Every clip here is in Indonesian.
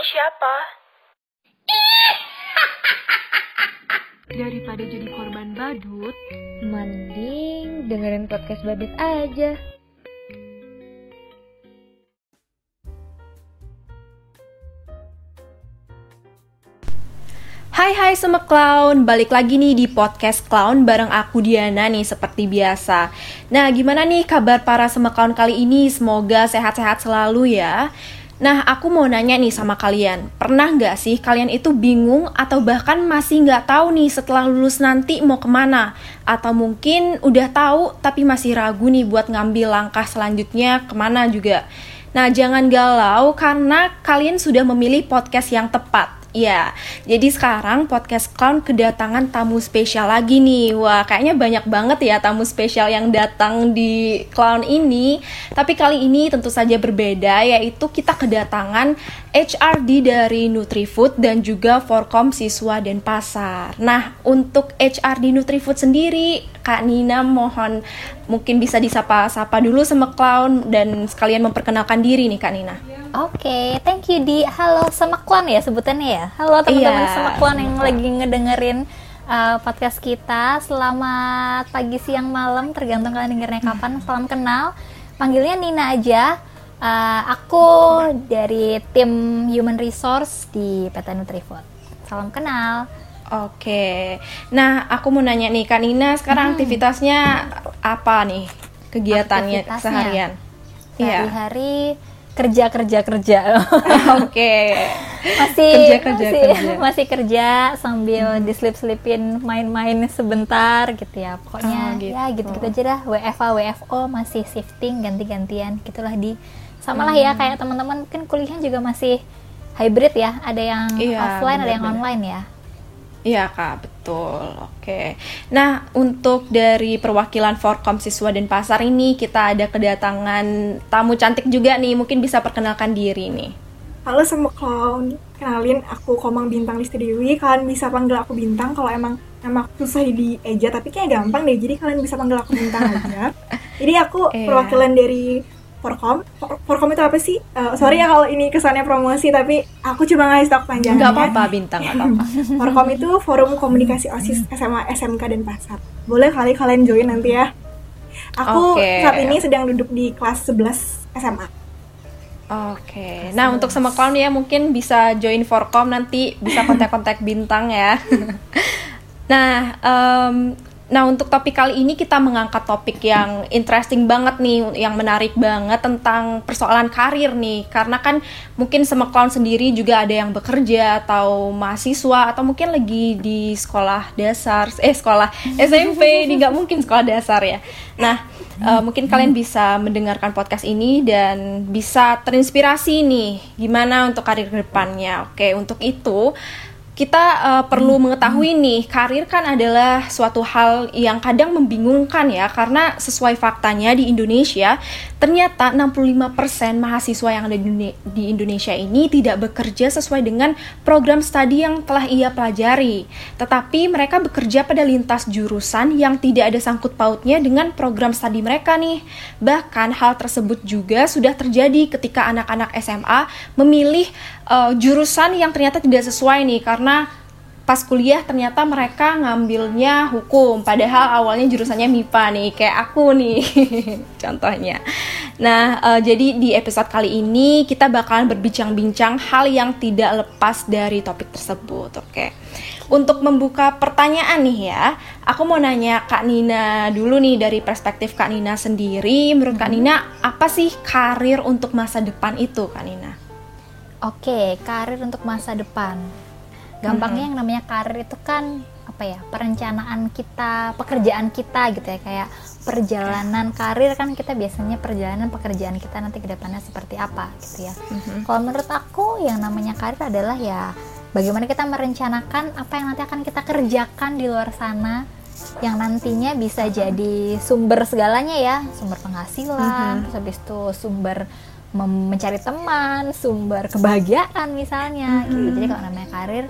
ini siapa? Daripada jadi korban badut, Mending dengerin podcast Badut aja. Hai hai semua clown, balik lagi nih di podcast clown bareng aku Diana nih seperti biasa Nah gimana nih kabar para semua clown kali ini, semoga sehat-sehat selalu ya Nah aku mau nanya nih sama kalian, pernah nggak sih kalian itu bingung atau bahkan masih nggak tahu nih setelah lulus nanti mau ke mana? Atau mungkin udah tahu tapi masih ragu nih buat ngambil langkah selanjutnya ke mana juga? Nah jangan galau karena kalian sudah memilih podcast yang tepat Ya, jadi sekarang podcast Clown kedatangan tamu spesial lagi nih. Wah, kayaknya banyak banget ya tamu spesial yang datang di Clown ini. Tapi kali ini tentu saja berbeda, yaitu kita kedatangan HRD dari Nutrifood dan juga Forkom Siswa dan Pasar. Nah, untuk HRD Nutrifood sendiri, Kak Nina mohon mungkin bisa disapa-sapa dulu sama Clown dan sekalian memperkenalkan diri nih Kak Nina. Oke, thank you di Halo Semaklan ya sebutannya ya. Halo teman-teman Iya. Semaklan yang lagi ngedengerin uh, podcast kita. Selamat pagi, siang, malam, tergantung kalian dengernya kapan. Salam kenal. Panggilnya Nina aja. Uh, aku dari tim Human Resource di PT Nutrifood. Salam kenal. Oke, nah aku mau nanya nih Kak Nina sekarang aktivitasnya apa nih kegiatannya Aktivitasnya? seharian? Iya. Sehari-hari kerja kerja kerja. Oke. masih Kerja, kerja, masih, kerja. Hmm. masih kerja sambil diselip-selipin main-main sebentar gitu ya pokoknya Oh, gitu. ya gitu-gitu aja dah WFA WFO masih shifting ganti-gantian gitulah di sama lah Hmm. ya kayak teman-teman kan kuliahnya juga masih hybrid ya ada yang Iya, offline ada yang online ya Iya kak, betul. Oke. Nah, untuk dari perwakilan Forkom Siswa dan Pasar ini kita ada kedatangan tamu cantik juga nih. Mungkin bisa perkenalkan diri nih. Halo semua clown, kenalin aku Komang Bintang Listi Dewi. Kalian bisa panggil aku Bintang kalau emang nama aku susah di eja, tapi kayaknya gampang deh. Jadi kalian bisa panggil aku Bintang aja. Jadi aku Iya. perwakilan dari Forkom. For- Forkom itu apa sih? Eh, sorry ya kalau ini kesannya promosi, tapi aku cuma ngasih tau kepanjangannya. Nggak apa-apa bintang, nggak apa-apa. Forkom itu Forum Komunikasi OSIS SMA, SMK, dan Pasar. Boleh kali kalian join nanti ya. Aku Oke. saat ini sedang duduk di kelas 11 SMA. Oke. Nah, untuk sama clown ya mungkin bisa join Forkom nanti bisa kontak-kontak bintang ya. nah, em, nah untuk topik kali ini kita mengangkat topik yang interesting banget nih, yang menarik banget tentang persoalan karir nih. Karena kan mungkin sama clown sendiri juga ada yang bekerja atau mahasiswa atau mungkin lagi di sekolah dasar, eh sekolah SMP, ini nggak mungkin sekolah dasar ya. Nah, eh, mungkin kalian bisa mendengarkan podcast ini dan bisa terinspirasi nih gimana untuk karir depannya. Oke, untuk itu kita eh, perlu mengetahui nih karir kan adalah suatu hal yang kadang membingungkan ya karena sesuai faktanya di Indonesia ternyata 65% mahasiswa yang ada di Indone- di Indonesia ini tidak bekerja sesuai dengan program studi yang telah ia pelajari. Tetapi mereka bekerja pada lintas jurusan yang tidak ada sangkut pautnya dengan program studi mereka nih. Bahkan hal tersebut juga sudah terjadi ketika anak-anak SMA memilih eh, jurusan yang ternyata tidak sesuai nih karena pas kuliah ternyata mereka ngambilnya hukum. Padahal awalnya jurusannya MIPA nih kayak aku nih contohnya. Nah eh, jadi di episode kali ini kita bakalan berbincang-bincang hal yang tidak lepas dari topik tersebut oke? Untuk membuka pertanyaan nih ya aku mau nanya Kak Nina dulu nih dari perspektif Kak Nina sendiri. Menurut Kak Nina apa sih karir untuk masa depan itu Kak Nina? Oke, karir untuk masa depan. Gampangnya yang namanya karir itu kan apa ya? Perencanaan kita, pekerjaan kita gitu ya kayak perjalanan karir kan kita biasanya perjalanan pekerjaan kita nanti ke depannya seperti apa gitu ya. Kalau menurut aku yang namanya karir adalah ya bagaimana kita merencanakan apa yang nanti akan kita kerjakan di luar sana yang nantinya bisa jadi sumber segalanya ya, sumber penghasilan, terus habis itu sumber mencari teman, sumber kebahagiaan misalnya. gitu. Jadi kalau namanya karir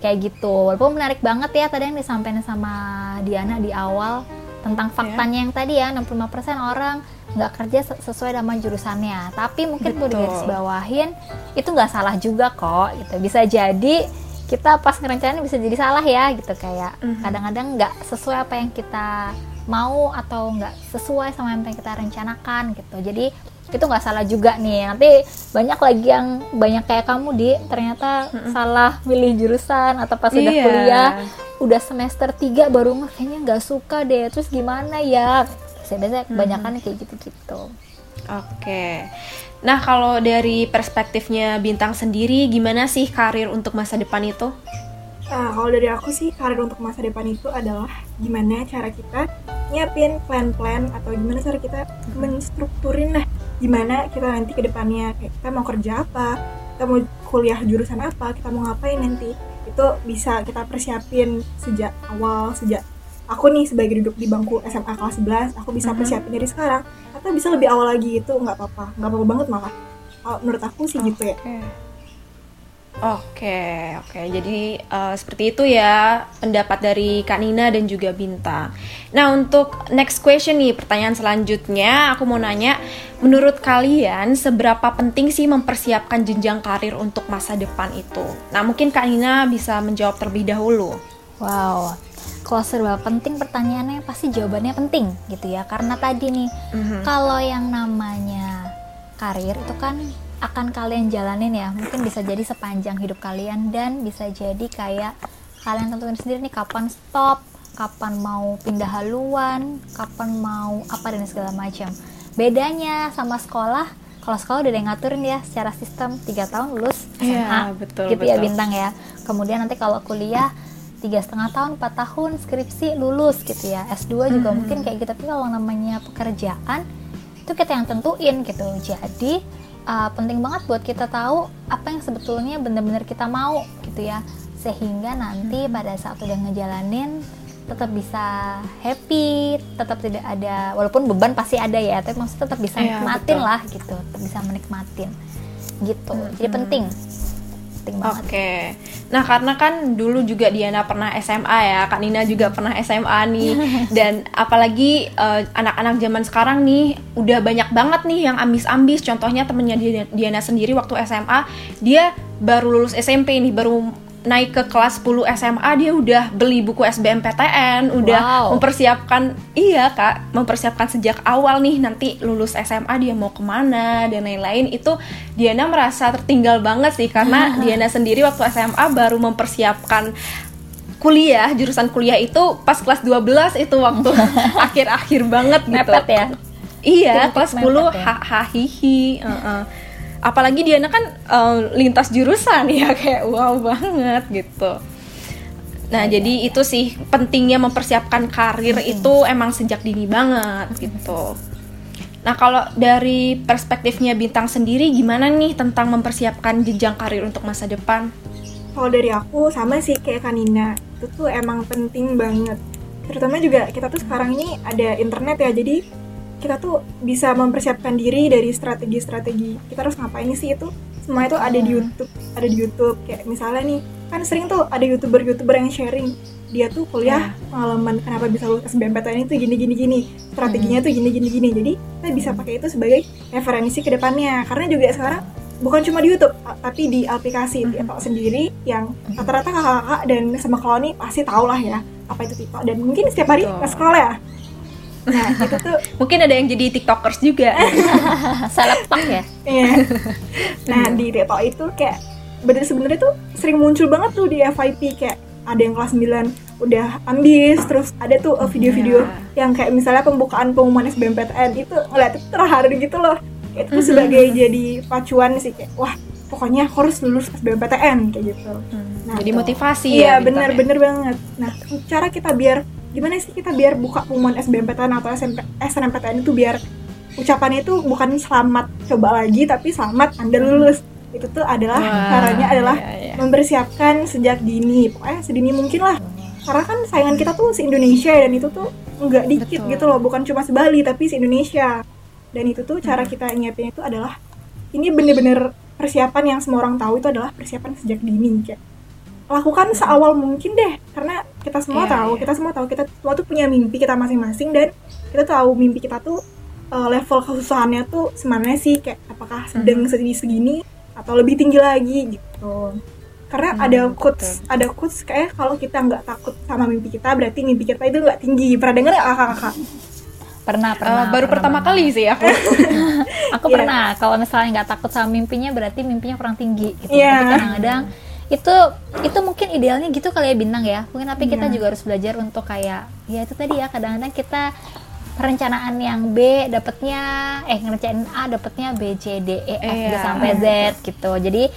kayak gitu. Walaupun menarik banget ya tadi yang disampaikan sama Diana di awal tentang faktanya yang tadi ya 65% orang nggak kerja se- sesuai sama jurusannya tapi mungkin perlu Betul. digarisbawahin itu nggak salah juga kok gitu bisa jadi kita pas ngerencanain bisa jadi salah ya gitu kayak Mhm. kadang-kadang nggak sesuai apa yang kita mau atau nggak sesuai sama apa yang kita rencanakan gitu jadi itu nggak salah juga nih. Nanti banyak lagi yang banyak kayak kamu di. Ternyata salah milih jurusan atau pas udah Iya. kuliah udah semester 3 baru kayaknya nggak suka deh. Terus gimana ya? Biasanya kebanyakan kayak gitu-gitu. Oke. Nah, kalau dari perspektifnya Bintang sendiri, gimana sih karir untuk masa depan itu? Nah, kalau dari aku sih karir untuk masa depan itu adalah gimana cara kita nyiapin plan-plan atau gimana cara kita menstrukturin lah gimana kita nanti ke depannya kayak kita mau kerja apa, kita mau kuliah jurusan apa, kita mau ngapain nanti. Itu bisa kita persiapin sejak awal, sejak aku nih sebagai duduk di bangku SMA kelas 11, aku bisa Mhm. persiapin dari sekarang atau bisa lebih awal lagi itu nggak apa-apa, nggak apa-apa banget malah. Menurut aku sih gitu ya. Oke, oke. Jadi eh, seperti itu ya pendapat dari Kak Nina dan juga Bintang. Nah, untuk next question nih, pertanyaan selanjutnya aku mau nanya, menurut kalian seberapa penting sih mempersiapkan jenjang karir untuk masa depan itu? Nah, mungkin Kak Nina bisa menjawab terlebih dahulu. wow kalau serba penting pertanyaannya pasti jawabannya penting gitu ya karena tadi nih Mhm. kalau yang namanya karir itu kan akan kalian jalanin ya. Mungkin bisa jadi sepanjang hidup kalian dan bisa jadi kayak kalian tentuin sendiri nih kapan stop kapan mau pindah haluan kapan mau apa dan segala macam. Bedanya sama sekolah kalau sekolah udah ada yang ngaturin ya secara sistem 3 tahun lulus SMA Iya, betul, gitu ya betul. bintang ya. Kemudian nanti kalau kuliah tiga setengah tahun 4 tahun skripsi lulus gitu ya. S2 juga mungkin kayak gitu. Tapi kalau namanya pekerjaan itu kita yang tentuin gitu. Jadi uh, penting banget buat kita tahu apa yang sebetulnya benar-benar kita mau gitu ya. Sehingga nanti pada saat udah ngejalanin tetap bisa happy tetap tidak ada walaupun beban pasti ada ya tapi maksudnya tetap bisa Iya, nikmatin betul. lah gitu. Tetap bisa menikmatin gitu. Jadi penting penting banget Oke. Nah, karena kan dulu juga Diana pernah SMA ya, Kak Nina juga pernah SMA nih. Dan apalagi eh, anak-anak zaman sekarang nih udah banyak banget nih yang ambis-ambis. Contohnya temennya Diana, Diana sendiri waktu SMA, dia baru lulus SMP nih, baru naik ke kelas 10 SMA dia udah beli buku SBMPTN, udah Wow. mempersiapkan iya kak, mempersiapkan sejak awal nih nanti lulus SMA dia mau ke mana dan lain-lain itu Diana merasa tertinggal banget sih karena Diana sendiri waktu SMA baru mempersiapkan kuliah jurusan kuliah itu pas kelas 12 itu waktu akhir-akhir banget gitu. mepet ya Iya, Titik kelas mepet 10 ya. hahihi. Apalagi Diana kan eh, lintas jurusan ya kayak wow banget gitu. Nah, Iya, jadi itu sih pentingnya mempersiapkan karir itu emang sejak dini banget gitu. Nah, kalau dari perspektifnya Bintang sendiri gimana nih tentang mempersiapkan jenjang karir untuk masa depan? Kalau dari aku sama sih kayak Kanina, itu tuh emang penting banget. Terutama juga kita tuh sekarang ini ada internet ya, jadi kita tuh bisa mempersiapkan diri dari strategi-strategi. Kita harus ngapain sih itu? Semua itu ada di YouTube, ada di YouTube. Kayak misalnya nih, kan sering tuh ada youtuber-youtuber yang sharing dia tuh kuliah pengalaman kenapa bisa lulus SBMPTN itu gini gini gini strateginya tuh gini gini gini jadi kita bisa pakai itu sebagai referensi ke depannya. Karena juga sekarang bukan cuma di YouTube tapi di aplikasi TikTok sendiri yang rata-rata kakak-kakak dan sama kalau nih pasti tau lah ya apa itu TikTok. Dan mungkin setiap hari nge-scroll ya nah itu tuh Mungkin ada yang jadi TikTokers juga. Selebtak ya Iya. nah di TikTok itu kayak bener sebenarnya tuh sering muncul banget tuh di FYP kayak ada yang kelas 9 udah ambis terus ada tuh uh, video-video yang kayak misalnya pembukaan pengumuman SBMPTN itu ngeliat itu terharu gitu loh itu tuh sebagai jadi pacuan sih kayak wah pokoknya harus lulus SBMPTN kayak gitu Nah, jadi motivasi iya ya. Bintang bener ya? bener banget nah cara kita biar gimana sih kita biar buka pengumuman SBMPTN atau SMP, SNMPTN itu biar ucapannya itu bukan selamat coba lagi tapi selamat anda lulus. Itu tuh adalah Wah, caranya adalah iya, iya. mempersiapkan sejak dini pokoknya sedini mungkin lah. Karena kan saingan kita tuh se Indonesia dan itu tuh nggak dikit Betul. gitu loh bukan cuma se Bali tapi se Indonesia. Dan itu tuh cara kita nyiapin itu adalah ini bener-bener persiapan yang semua orang tahu itu adalah persiapan sejak dini kayak lakukan seawal mungkin deh. Karena kita semua Iya, tahu iya. kita semua tahu kita semua tuh punya mimpi kita masing-masing dan kita tahu mimpi kita tuh eh, level kesusahannya tuh sebenarnya sih kayak apakah sedang segini segini atau lebih tinggi lagi gitu. Karena Hmm, ada quotes ada quotes kayak kalau kita nggak takut sama mimpi kita berarti mimpi kita itu nggak tinggi. Pernah dengar nggak kakak-kakak pernah pernah baru pernah pertama banget. kali sih aku. Aku Iya. pernah. Kalau misalnya nggak takut sama mimpinya berarti mimpinya kurang tinggi gitu. Iya. tapi kadang-kadang itu itu mungkin idealnya gitu kali ya bintang ya mungkin tapi kita Iya. juga harus belajar untuk kayak ya itu tadi ya kadang-kadang kita perencanaan yang B dapatnya eh ngerjain A dapatnya B C D E F G Iya. sampai Z gitu jadi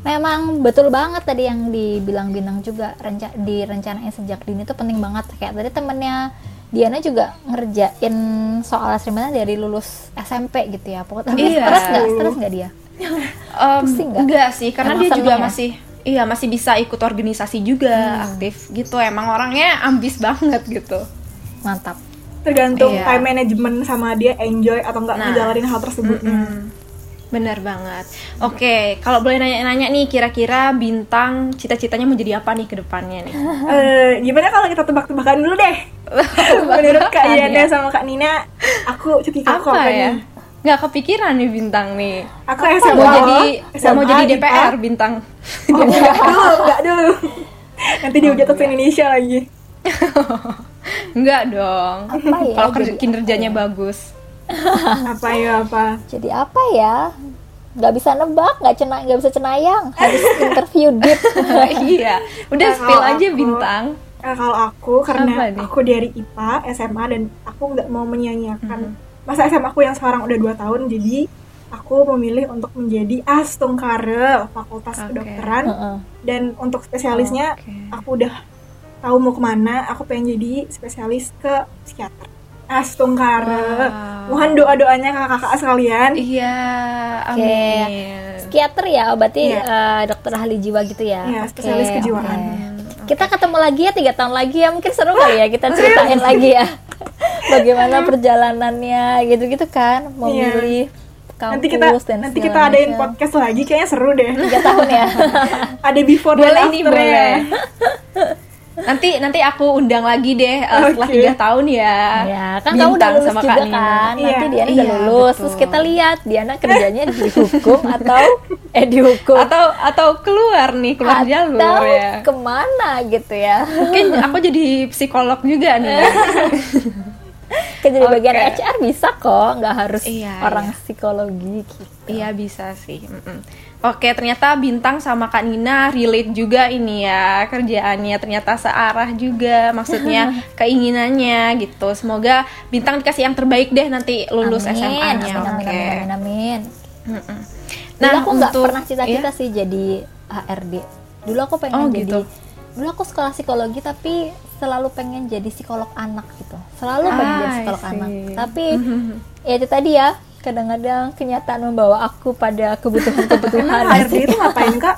memang betul banget tadi yang dibilang bintang juga renca direncanain sejak dini itu penting banget kayak tadi temennya Diana juga ngerjain soal assignment dari lulus SMP gitu ya pokoknya Iya. stres nggak stres nggak dia Em, Pusing nggak? enggak sih karena Emang dia juga ya? masih iya masih bisa ikut organisasi juga Hmm. aktif gitu emang orangnya ambis banget gitu mantap tergantung Iya. time management sama dia enjoy atau nggak Nah. ngejalanin hal tersebutnya Mm-mm. Bener banget. Oke, kalau boleh nanya-nanya nih, kira-kira bintang cita-citanya mau jadi apa nih ke depannya nih? Eh, gimana kalau kita tebak-tebakan dulu deh menurut Kak Yana ya. sama Kak Nina aku cita-cita aku apa apa ya? nih Nggak kepikiran nih bintang nih. aku SMA Mau jadi SMA, mau jadi IPA. DPR bintang. Oh, enggak dulu, enggak dulu. Nanti dihujat ke Indonesia lagi. Enggak dong. Apa ya? Kalau kinerjanya bagus. Apa ya apa? jadi apa ya nggak bisa nebak nggak cena nggak bisa cenayang harus interview deep iya. Udah Nah, spill aja aku- bintang. Eh, kalau aku karena aku dari IPA SMA dan aku nggak mau menyia-nyiakan Mm-hmm. Masa SMA aku yang sekarang udah 2 tahun jadi aku memilih untuk menjadi Astungkare Fakultas Oke. Kedokteran Heeh. dan untuk spesialisnya Oke. aku udah tahu mau ke mana aku pengen jadi spesialis ke psikiater Astungkare Wow. mohon doa-doanya kakak-kakak sekalian Iya, Oke. amin. psikiater ya berarti Iya. eh, dokter ahli jiwa gitu ya Iya, Oke, spesialis kejiwaan. oke. kita ketemu lagi ya tiga tahun lagi ya mungkin seru kali ya kita ceritain lagi ya bagaimana perjalanannya gitu-gitu kan memilih kampus nanti kita dan nanti kita adain macam. podcast lagi kayaknya seru deh tiga tahun ya ada before Boleh dan after boleh. Nanti nanti aku undang lagi deh eh, setelah Oke. tiga tahun ya. Ya, kan kamu udah Bintang lulus sama juga Kak Nina. kan. Nanti Iya, Diana udah iya, lulus. betul. Terus kita lihat Diana kerjanya di hukum atau eh di hukum Atau atau keluar nih keluar jalur atau ya. ke mana gitu ya. Mungkin aku jadi psikolog juga nih. Kerja di Oke. bagian HR bisa kok, nggak harus Iya, orang iya. psikologi gitu. Iya bisa sih. Mm-mm. Oke ternyata bintang sama Kak Nina relate juga ini ya kerjaannya ternyata searah juga maksudnya keinginannya gitu. Semoga bintang dikasih yang terbaik deh nanti lulus Amin, SMA-nya. Amin, amin, Oke. amin, amin, amin. Mm-mm. Dulu aku nggak untuk- pernah cita-cita Iya? sih jadi HRD. Dulu aku pengen Oh, jadi gitu. Dulu aku sekolah psikologi tapi selalu pengen jadi psikolog anak gitu. Selalu pengen Ah, jadi I psikolog anak. Tapi ya itu tadi ya, kadang-kadang kenyataan membawa aku pada kebutuhan-kebutuhan. HRD itu ngapain kak?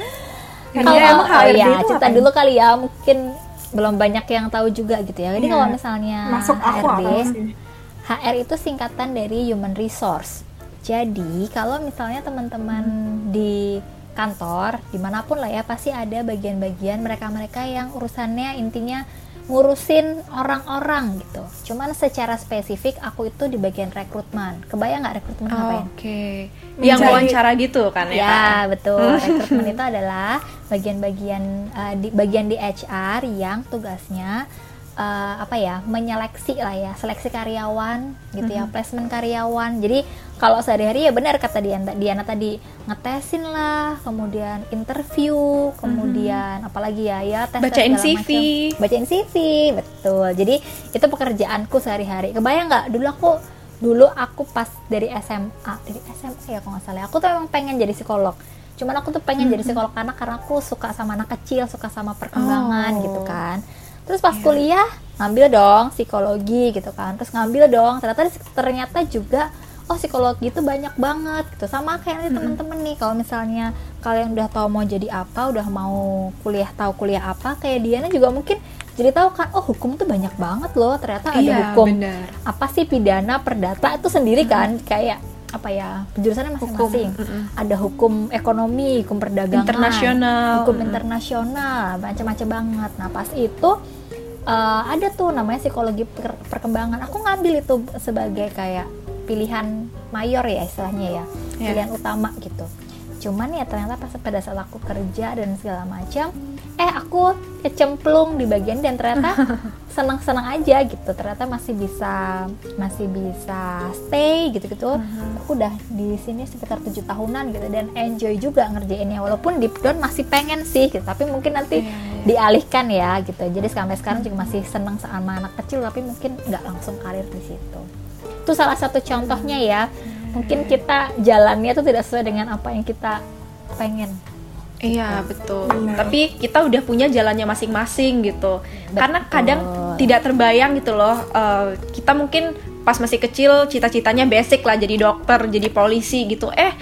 Kalau Iya, emang oh HRD ya, itu cerita dulu kali ya, mungkin belum banyak yang tahu juga gitu ya. Jadi Iya. kalau misalnya Masuk HRD? HR itu singkatan dari Human Resource. Jadi kalau misalnya teman-teman di kantor di mana pun lah ya pasti ada bagian-bagian mereka-mereka yang urusannya intinya ngurusin orang-orang gitu. Cuman secara spesifik aku itu di bagian rekrutmen. Kebayang nggak rekrutmen ngapain? Oke. Yang Mencari- wawancara gitu kan ya? Ya betul. Rekrutmen itu adalah bagian-bagian eh, di bagian di HR yang tugasnya eh, apa ya menyeleksi lah ya seleksi karyawan gitu ya placement karyawan. Jadi kalau sehari-hari ya benar kata Diana, Diana tadi ngetesin lah, kemudian interview, kemudian apalagi ya ya tes Bacain CV. bacain CV betul. Jadi itu pekerjaanku sehari-hari. Kebayang nggak? Dulu aku dulu aku pas dari SMA dari SMA ya kalau nggak salah. Aku tuh emang pengen jadi psikolog. Cuman aku tuh pengen jadi psikolog anak karena aku suka sama anak kecil suka sama perkembangan Oh. gitu kan. Terus pas kuliah ngambil dong psikologi gitu kan. Terus ngambil dong. Ternyata ternyata juga oh psikologi itu banyak banget gitu sama kayak nih temen-temen nih kalau misalnya kalian udah tahu mau jadi apa udah mau kuliah tahu kuliah apa kayak Diana juga mungkin jadi tahu kan oh hukum tuh banyak banget loh ternyata ada Iya, hukum benar. apa sih pidana perdata itu sendiri kan kayak apa ya penjurusannya masing-masing Hukum, mm-mm. ada hukum ekonomi hukum perdagangan Internasional. hukum Mm. internasional macam-macam banget nah pas itu eh, ada tuh namanya psikologi per- perkembangan aku ngambil itu sebagai kayak pilihan mayor ya istilahnya ya Ya. pilihan utama gitu. Cuman ya ternyata pas pada saat aku kerja dan segala macam eh aku kecemplung di bagian dan ternyata senang-senang aja gitu. Ternyata masih bisa masih bisa stay gitu-gitu. Aku udah di sini sekitar tujuh tahunan gitu dan enjoy juga ngerjainnya. Walaupun deep down masih pengen sih gitu tapi mungkin nanti Iya, iya. dialihkan ya gitu. Jadi sampai sekarang juga masih senang sama anak kecil tapi mungkin nggak langsung karir di situ itu salah satu contohnya ya mungkin kita jalannya tuh tidak sesuai dengan apa yang kita pengen Iya betul. Benar. Tapi kita udah punya jalannya masing-masing gitu. Karena Betul. kadang tidak terbayang gitu loh. eh, kita mungkin pas masih kecil cita-citanya basic lah jadi dokter, jadi polisi gitu. Eh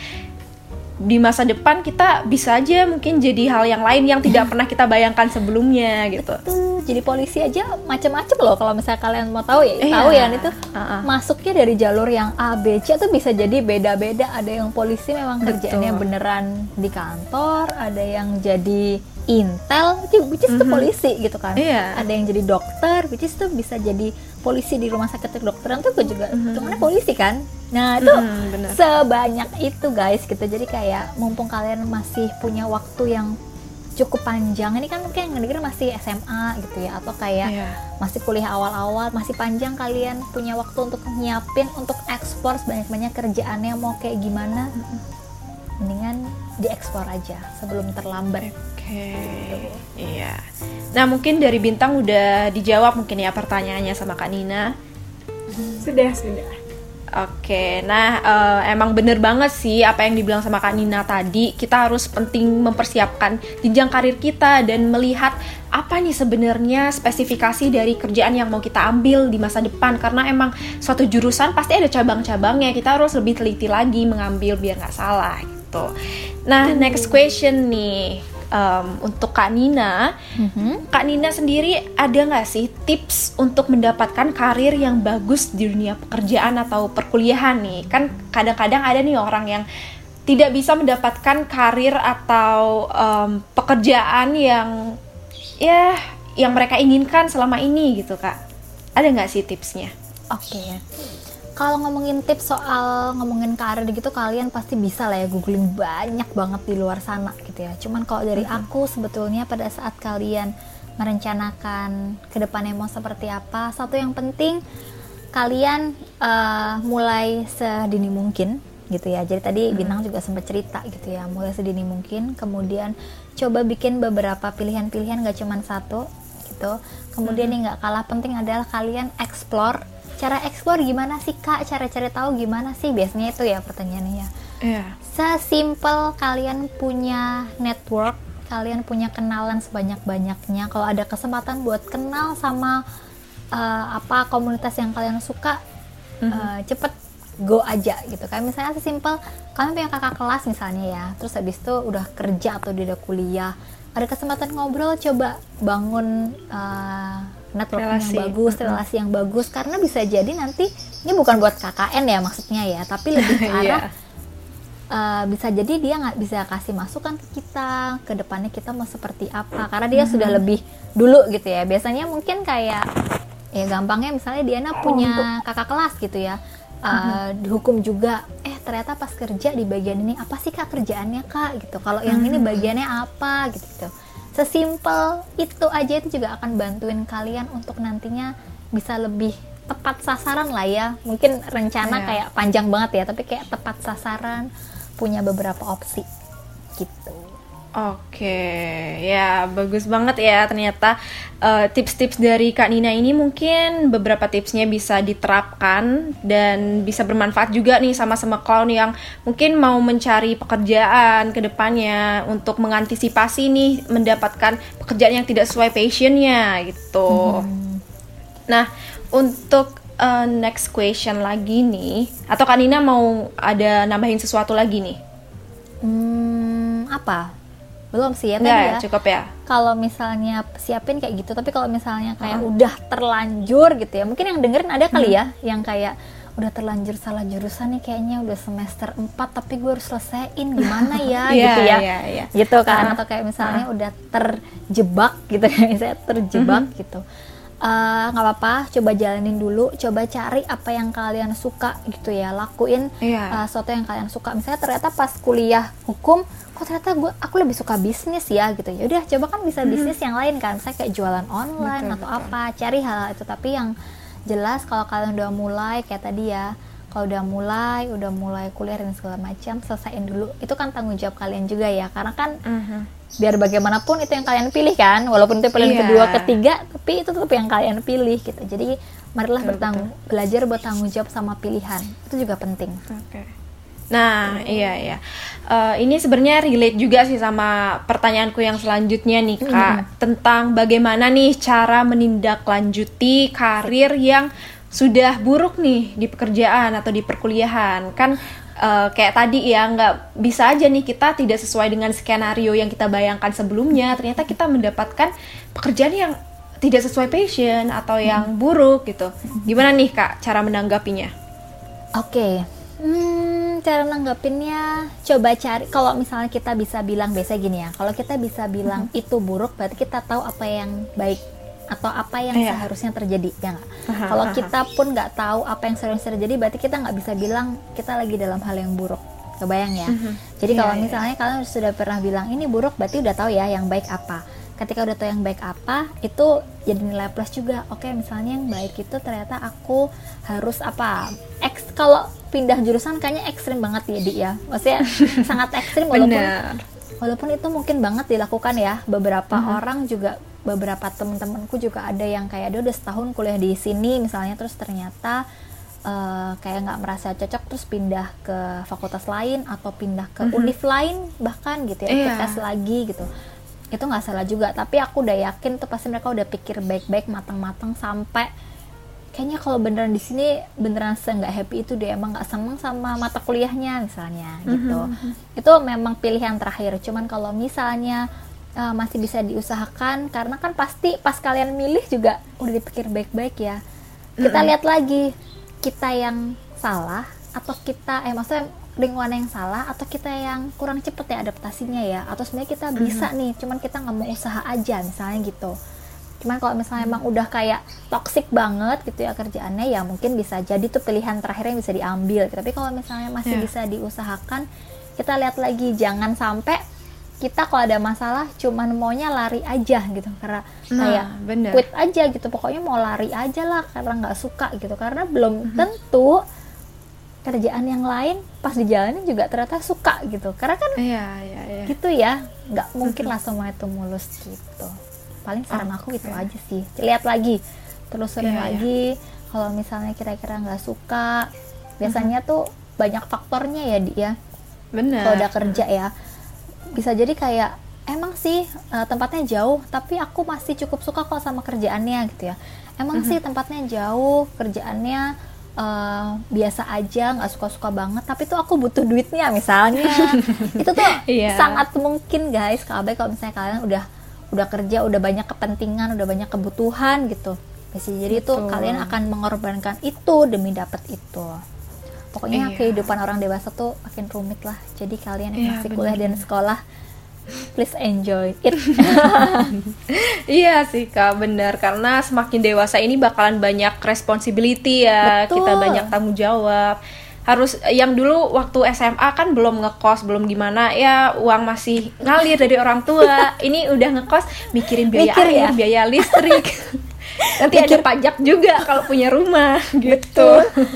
di masa depan kita bisa aja mungkin jadi hal yang lain yang tidak pernah kita bayangkan sebelumnya gitu. tuh jadi polisi aja macam-macam loh kalau misalnya kalian mau tahu ya Iya. tahu ya itu Uh-uh. masuknya dari jalur yang A B C tuh bisa jadi beda-beda ada yang polisi memang kerjaannya Betul. beneran di kantor ada yang jadi intel which is tuh polisi gitu kan Iya. ada yang jadi dokter which is tuh bisa jadi polisi di rumah sakit kedokteran tuh juga hitungannya polisi kan. Nah itu Mhm, bener. sebanyak itu guys gitu. Jadi kayak mumpung kalian masih punya waktu yang cukup panjang ini kan mungkin yang ngedenger masih SMA gitu ya atau kayak Iya. masih kuliah awal-awal masih panjang kalian punya waktu untuk nyiapin untuk ekspor sebanyak-banyak kerjaannya mau kayak gimana mendingan diekspor aja sebelum terlambat Oke, iya. Nah mungkin dari bintang udah dijawab mungkin ya pertanyaannya sama Kak Nina. Sudah, sudah. Oke, nah eh, emang bener banget sih apa yang dibilang sama Kak Nina tadi. Kita harus penting mempersiapkan jenjang karir kita dan melihat apa nih sebenarnya spesifikasi dari kerjaan yang mau kita ambil di masa depan. Karena emang suatu jurusan pasti ada cabang-cabangnya. Kita harus lebih teliti lagi mengambil biar nggak salah gitu. Nah, next question nih em, untuk Kak Nina. Kak Nina sendiri ada nggak sih tips untuk mendapatkan karir yang bagus di dunia pekerjaan atau perkuliahan nih? Kan kadang-kadang ada nih orang yang tidak bisa mendapatkan karir atau em, pekerjaan yang ya yang mereka inginkan selama ini gitu kak. Ada nggak sih tipsnya? Oke. Kalau ngomongin tips soal ngomongin karir gitu kalian pasti bisa lah ya googling banyak banget di luar sana gitu ya. Cuman kalau dari aku sebetulnya pada saat kalian merencanakan ke depannya mau seperti apa, satu yang penting kalian eh, mulai sedini mungkin gitu ya. Jadi tadi Bintang juga sempat cerita gitu ya, mulai sedini mungkin. Kemudian coba bikin beberapa pilihan-pilihan gak cuman satu gitu. Kemudian yang nggak kalah penting adalah kalian explore. Cara explore gimana sih kak? Cara cari tahu gimana sih? Biasanya itu ya pertanyaannya ya. Iya. Sesimpel kalian punya network, kalian punya kenalan sebanyak-banyaknya. Kalau ada kesempatan buat kenal sama eh, apa komunitas yang kalian suka, eh, cepet go aja gitu kan. Misalnya sesimpel kalian punya kakak kelas misalnya ya, terus habis itu udah kerja atau udah kuliah, ada kesempatan ngobrol, coba bangun eh, network Relasi. yang bagus, relasi yang bagus. Karena bisa jadi nanti ini bukan buat KKN ya maksudnya ya, tapi lebih ke arah Iya. Uh, bisa jadi dia nggak bisa kasih masukan ke kita ke depannya kita mau seperti apa. Karena dia sudah lebih dulu gitu ya. Biasanya mungkin kayak ya gampangnya misalnya Diana punya kakak kelas gitu ya. Uh, dihukum juga eh ternyata pas kerja di bagian ini apa sih kak kerjaannya kak? gitu. Kalau yang ini bagiannya apa gitu gitu sesimpel itu aja itu juga akan bantuin kalian untuk nantinya bisa lebih tepat sasaran lah ya. Mungkin rencana Iya. kayak panjang banget ya tapi kayak tepat sasaran punya beberapa opsi. Gitu Oke, ya bagus banget ya ternyata eh, tips-tips dari Kak Nina ini mungkin beberapa tipsnya bisa diterapkan dan bisa bermanfaat juga nih sama-sama clown yang mungkin mau mencari pekerjaan ke depannya untuk mengantisipasi nih mendapatkan pekerjaan yang tidak sesuai passionnya gitu. Nah, untuk eh, next question lagi nih, atau Kak Nina mau ada nambahin sesuatu lagi nih? hmm, apa belum sih ya tadi Enggak, ya. cukup ya. kalau misalnya siapin kayak gitu tapi kalau misalnya kayak udah terlanjur gitu ya mungkin yang dengerin ada kali ya yang kayak udah terlanjur salah jurusan nih kayaknya udah semester 4 tapi gue harus selesaiin gimana ya? Iya, gitu ya. iya, iya. gitu kan. Atau kayak misalnya udah terjebak gitu ya misalnya terjebak gitu eh, nggak apa-apa coba jalanin dulu coba cari apa yang kalian suka gitu ya lakuin Iya. uh, sesuatu yang kalian suka misalnya ternyata pas kuliah hukum kok ternyata gue aku lebih suka bisnis ya gitu ya udah coba kan bisa bisnis yang lain kan misalnya kayak jualan online Betul, atau betul. apa cari hal itu tapi yang jelas kalau kalian udah mulai kayak tadi ya kalau udah mulai udah mulai kuliah dan segala macam selesaiin dulu itu kan tanggung jawab kalian juga ya karena kan Mhm. Biar bagaimanapun itu yang kalian pilih kan. Walaupun itu pilihan Iya. kedua ketiga tapi itu tetap yang kalian pilih gitu. Jadi marilah Betul, bertanggung belajar buat tanggung jawab sama pilihan. Itu juga penting. Oke. Nah, iya iya. Eh, ini sebenarnya relate juga sih sama pertanyaanku yang selanjutnya nih kak tentang bagaimana nih cara menindaklanjuti karir yang sudah buruk nih di pekerjaan atau di perkuliahan. Kan eh, kayak tadi ya nggak bisa aja nih kita tidak sesuai dengan skenario yang kita bayangkan sebelumnya. Ternyata kita mendapatkan pekerjaan yang tidak sesuai passion atau yang buruk gitu. Gimana nih kak cara menanggapinya? Oke, hmm, cara nanggapinnya coba cari. Kalau misalnya kita bisa bilang biasa gini ya, kalau kita bisa bilang itu buruk, berarti kita tahu apa yang baik atau apa yang Iya. seharusnya terjadi, ya nggak? Kalau kita pun nggak tahu apa yang seharusnya terjadi, berarti kita nggak bisa bilang kita lagi dalam hal yang buruk. Kebayang ya? Jadi Iya, kalau iya. misalnya kalian sudah pernah bilang ini buruk, berarti udah tahu ya yang baik apa. Ketika udah tahu yang baik apa, itu jadi nilai plus juga. Oke, misalnya yang baik itu ternyata aku harus apa? X kalau pindah jurusan kayaknya ekstrim banget ya, Di ya. Maksudnya sangat ekstrim walaupun Bener. walaupun itu mungkin banget dilakukan ya. Beberapa orang juga beberapa temen-temenku juga ada yang kayak dia udah setahun kuliah di sini misalnya. Terus ternyata eh, kayak nggak merasa cocok terus pindah ke fakultas lain atau pindah ke univ lain bahkan gitu ya ikut Iya. tes lagi gitu. Itu nggak salah juga tapi aku udah yakin tuh pasti mereka udah pikir baik-baik matang-matang sampai kayaknya kalau beneran di sini beneran se nggak happy itu dia emang nggak seneng sama mata kuliahnya misalnya gitu. Itu memang pilihan terakhir. Cuman kalau misalnya uh, masih bisa diusahakan karena kan pasti pas kalian milih juga udah dipikir baik-baik ya. Kita lihat lagi kita yang salah atau kita eh maksudnya lingkungan yang salah atau kita yang kurang cepet ya adaptasinya ya. Atau sebenarnya kita bisa nih cuman kita nggak mau usaha aja misalnya gitu. Cuman kalau misalnya emang udah kayak toxic banget gitu ya kerjaannya ya mungkin bisa jadi tuh pilihan terakhir yang bisa diambil. Tapi kalau misalnya masih Ya. bisa diusahakan kita lihat lagi jangan sampai kita kalau ada masalah cuman maunya lari aja gitu karena Nah, kayak bener. quit aja gitu. Pokoknya mau lari aja lah karena nggak suka gitu. Karena belum tentu kerjaan yang lain pas dijalanin juga ternyata suka gitu. Karena kan Iya, iya, iya. gitu ya nggak mungkin lah semua itu mulus gitu. Paling saran aku itu aja sih. Lihat lagi telusurin Iya, iya. lagi. Kalau misalnya kira-kira nggak suka biasanya tuh banyak faktornya ya di ya. Kalau udah kerja ya bisa jadi kayak emang sih eh, tempatnya jauh tapi aku masih cukup suka kok sama kerjaannya gitu ya emang Mhm. sih tempatnya jauh kerjaannya eh, biasa aja nggak suka-suka banget tapi tuh aku butuh duitnya misalnya itu tuh Iya. sangat mungkin guys kalau kalau misalnya kalian udah udah kerja udah banyak kepentingan udah banyak kebutuhan gitu bisa jadi tuh Betul. kalian akan mengorbankan itu demi dapat itu pokoknya Iya. kehidupan orang dewasa tuh makin rumit lah jadi kalian yang Iya, masih bener. kuliah dan sekolah please enjoy it Iya sih kak, benar karena semakin dewasa ini bakalan banyak responsibility ya, Betul. kita banyak tanggung jawab. Harus yang dulu waktu SMA kan belum ngekos, belum gimana ya uang masih ngalir dari orang tua. ini udah ngekos mikirin biaya Mikir air, ya? biaya listrik. Nanti ada pajak juga kalau punya rumah gitu.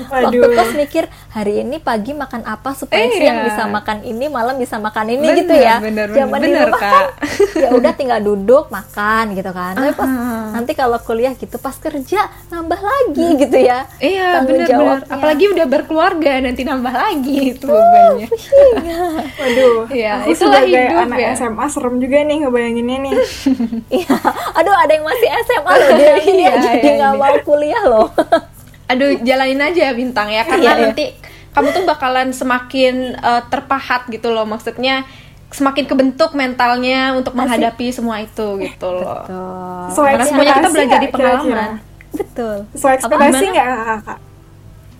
waktu Waduh. kos mikir hari ini pagi makan apa supaya Iya. siang bisa makan ini malam bisa makan ini Bener, gitu ya bener, Zaman di bener, rumah Kak. kan ya udah tinggal duduk makan gitu kan tapi pas nanti kalau kuliah gitu pas kerja nambah lagi gitu ya Iya jawabnya. apalagi udah berkeluarga nanti nambah lagi itu bebannya. Waduh, Iya, sebagai hidup anak ya. SMA serem juga nih ngebayanginnya nih. Iya, aduh ada yang masih SMA loh dia, dia Iya, jadi iya, nggak ini. mau kuliah loh. Aduh, jalanin aja bintang ya karena Iya, iya. nanti kamu tuh bakalan semakin eh, terpahat gitu loh. Maksudnya semakin kebentuk mentalnya untuk menghadapi semua itu gitu loh. Betul. Sesuai Karena semuanya kita belajar di nggak kira-kira? pengalaman. Betul. Sesuai Apa, ekspektasi nggak kakak?